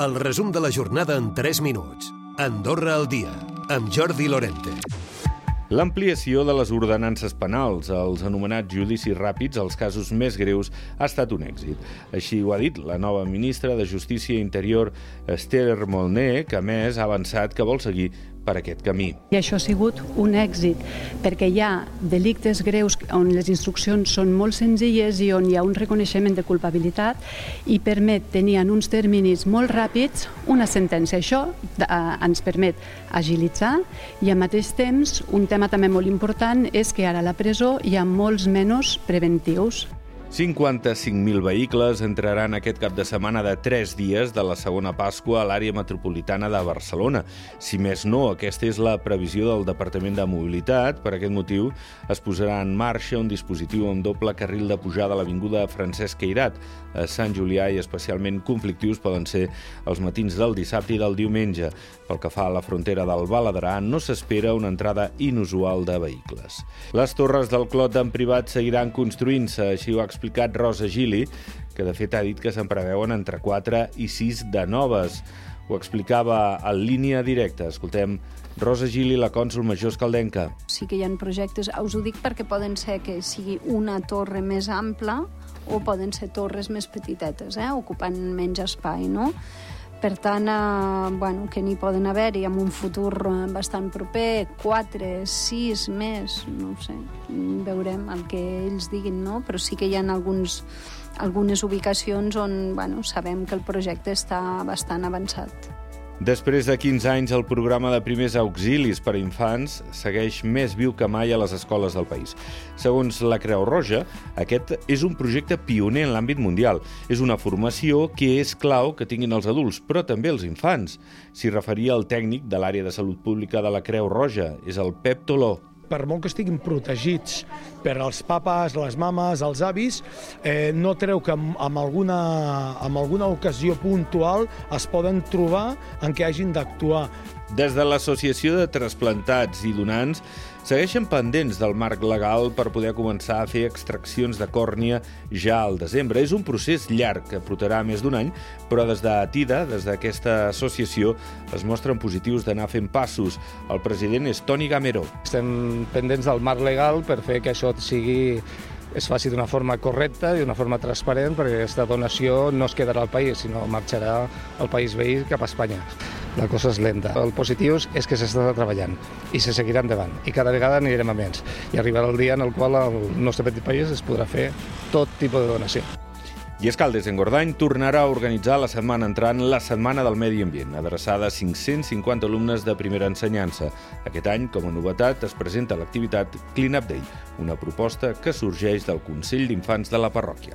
El resum de la jornada en 3 minuts. Andorra al dia, amb Jordi Lorente. L'ampliació de les ordenances penals als anomenats judicis ràpids als casos més greus ha estat un èxit. Així ho ha dit la nova ministra de Justícia Interior, Esther Molné, que a més ha avançat que vol seguir per aquest camí. I això ha sigut un èxit, perquè hi ha delictes greus on les instruccions són molt senzilles i on hi ha un reconeixement de culpabilitat i permet tenir en uns terminis molt ràpids una sentència. Això eh, ens permet agilitzar i al mateix temps un tema també molt important és que ara a la presó hi ha molts menys preventius. 55.000 vehicles entraran aquest cap de setmana de 3 dies de la segona Pasqua a l'àrea metropolitana de Barcelona. Si més no, aquesta és la previsió del Departament de Mobilitat. Per aquest motiu es posarà en marxa un dispositiu amb doble carril de pujada a l'Avinguda Francesc Queirat. A Sant Julià i especialment conflictius poden ser els matins del dissabte i del diumenge. Pel que fa a la frontera del Baladrà, no s'espera una entrada inusual de vehicles. Les torres del Clot en privat seguiran construint-se, així ho ha Rosa Gili, que de fet ha dit que se'n preveuen entre 4 i 6 de noves. Ho explicava en línia directa. Escoltem Rosa Gili, la cònsul major escaldenca. Sí que hi ha projectes, us ho dic perquè poden ser que sigui una torre més ampla o poden ser torres més petitetes, eh? ocupant menys espai, no? Per tant, eh, bueno, que n'hi poden haver-hi en un futur bastant proper, 4, 6 més, no sé, veurem el que ells diguin, no? però sí que hi ha alguns, algunes ubicacions on bueno, sabem que el projecte està bastant avançat. Després de 15 anys, el programa de primers auxilis per a infants segueix més viu que mai a les escoles del país. Segons la Creu Roja, aquest és un projecte pioner en l'àmbit mundial. És una formació que és clau que tinguin els adults, però també els infants. S'hi referia el tècnic de l'àrea de salut pública de la Creu Roja, és el Pep Toló per molt que estiguin protegits per als papes, les mames, els avis, eh, no treu que amb, amb, alguna, amb alguna ocasió puntual es poden trobar en què hagin d'actuar. Des de l'Associació de Transplantats i Donants segueixen pendents del marc legal per poder començar a fer extraccions de còrnia ja al desembre. És un procés llarg que portarà més d'un any, però des de TIDA, des d'aquesta associació, es mostren positius d'anar fent passos. El president és Toni Gamero. Estem pendents del marc legal per fer que això sigui es faci d'una forma correcta i d'una forma transparent perquè aquesta donació no es quedarà al país, sinó marxarà al país veí cap a Espanya. La cosa és lenta. El positiu és que s'està treballant i se seguirà endavant i cada vegada anirem a menys i arribarà el dia en el qual el nostre petit país es podrà fer tot tipus de donació. I Escaldes en Gordany tornarà a organitzar la setmana entrant la Setmana del Medi Ambient, adreçada a 550 alumnes de primera ensenyança. Aquest any, com a novetat, es presenta l'activitat Clean Up Day, una proposta que sorgeix del Consell d'Infants de la parròquia.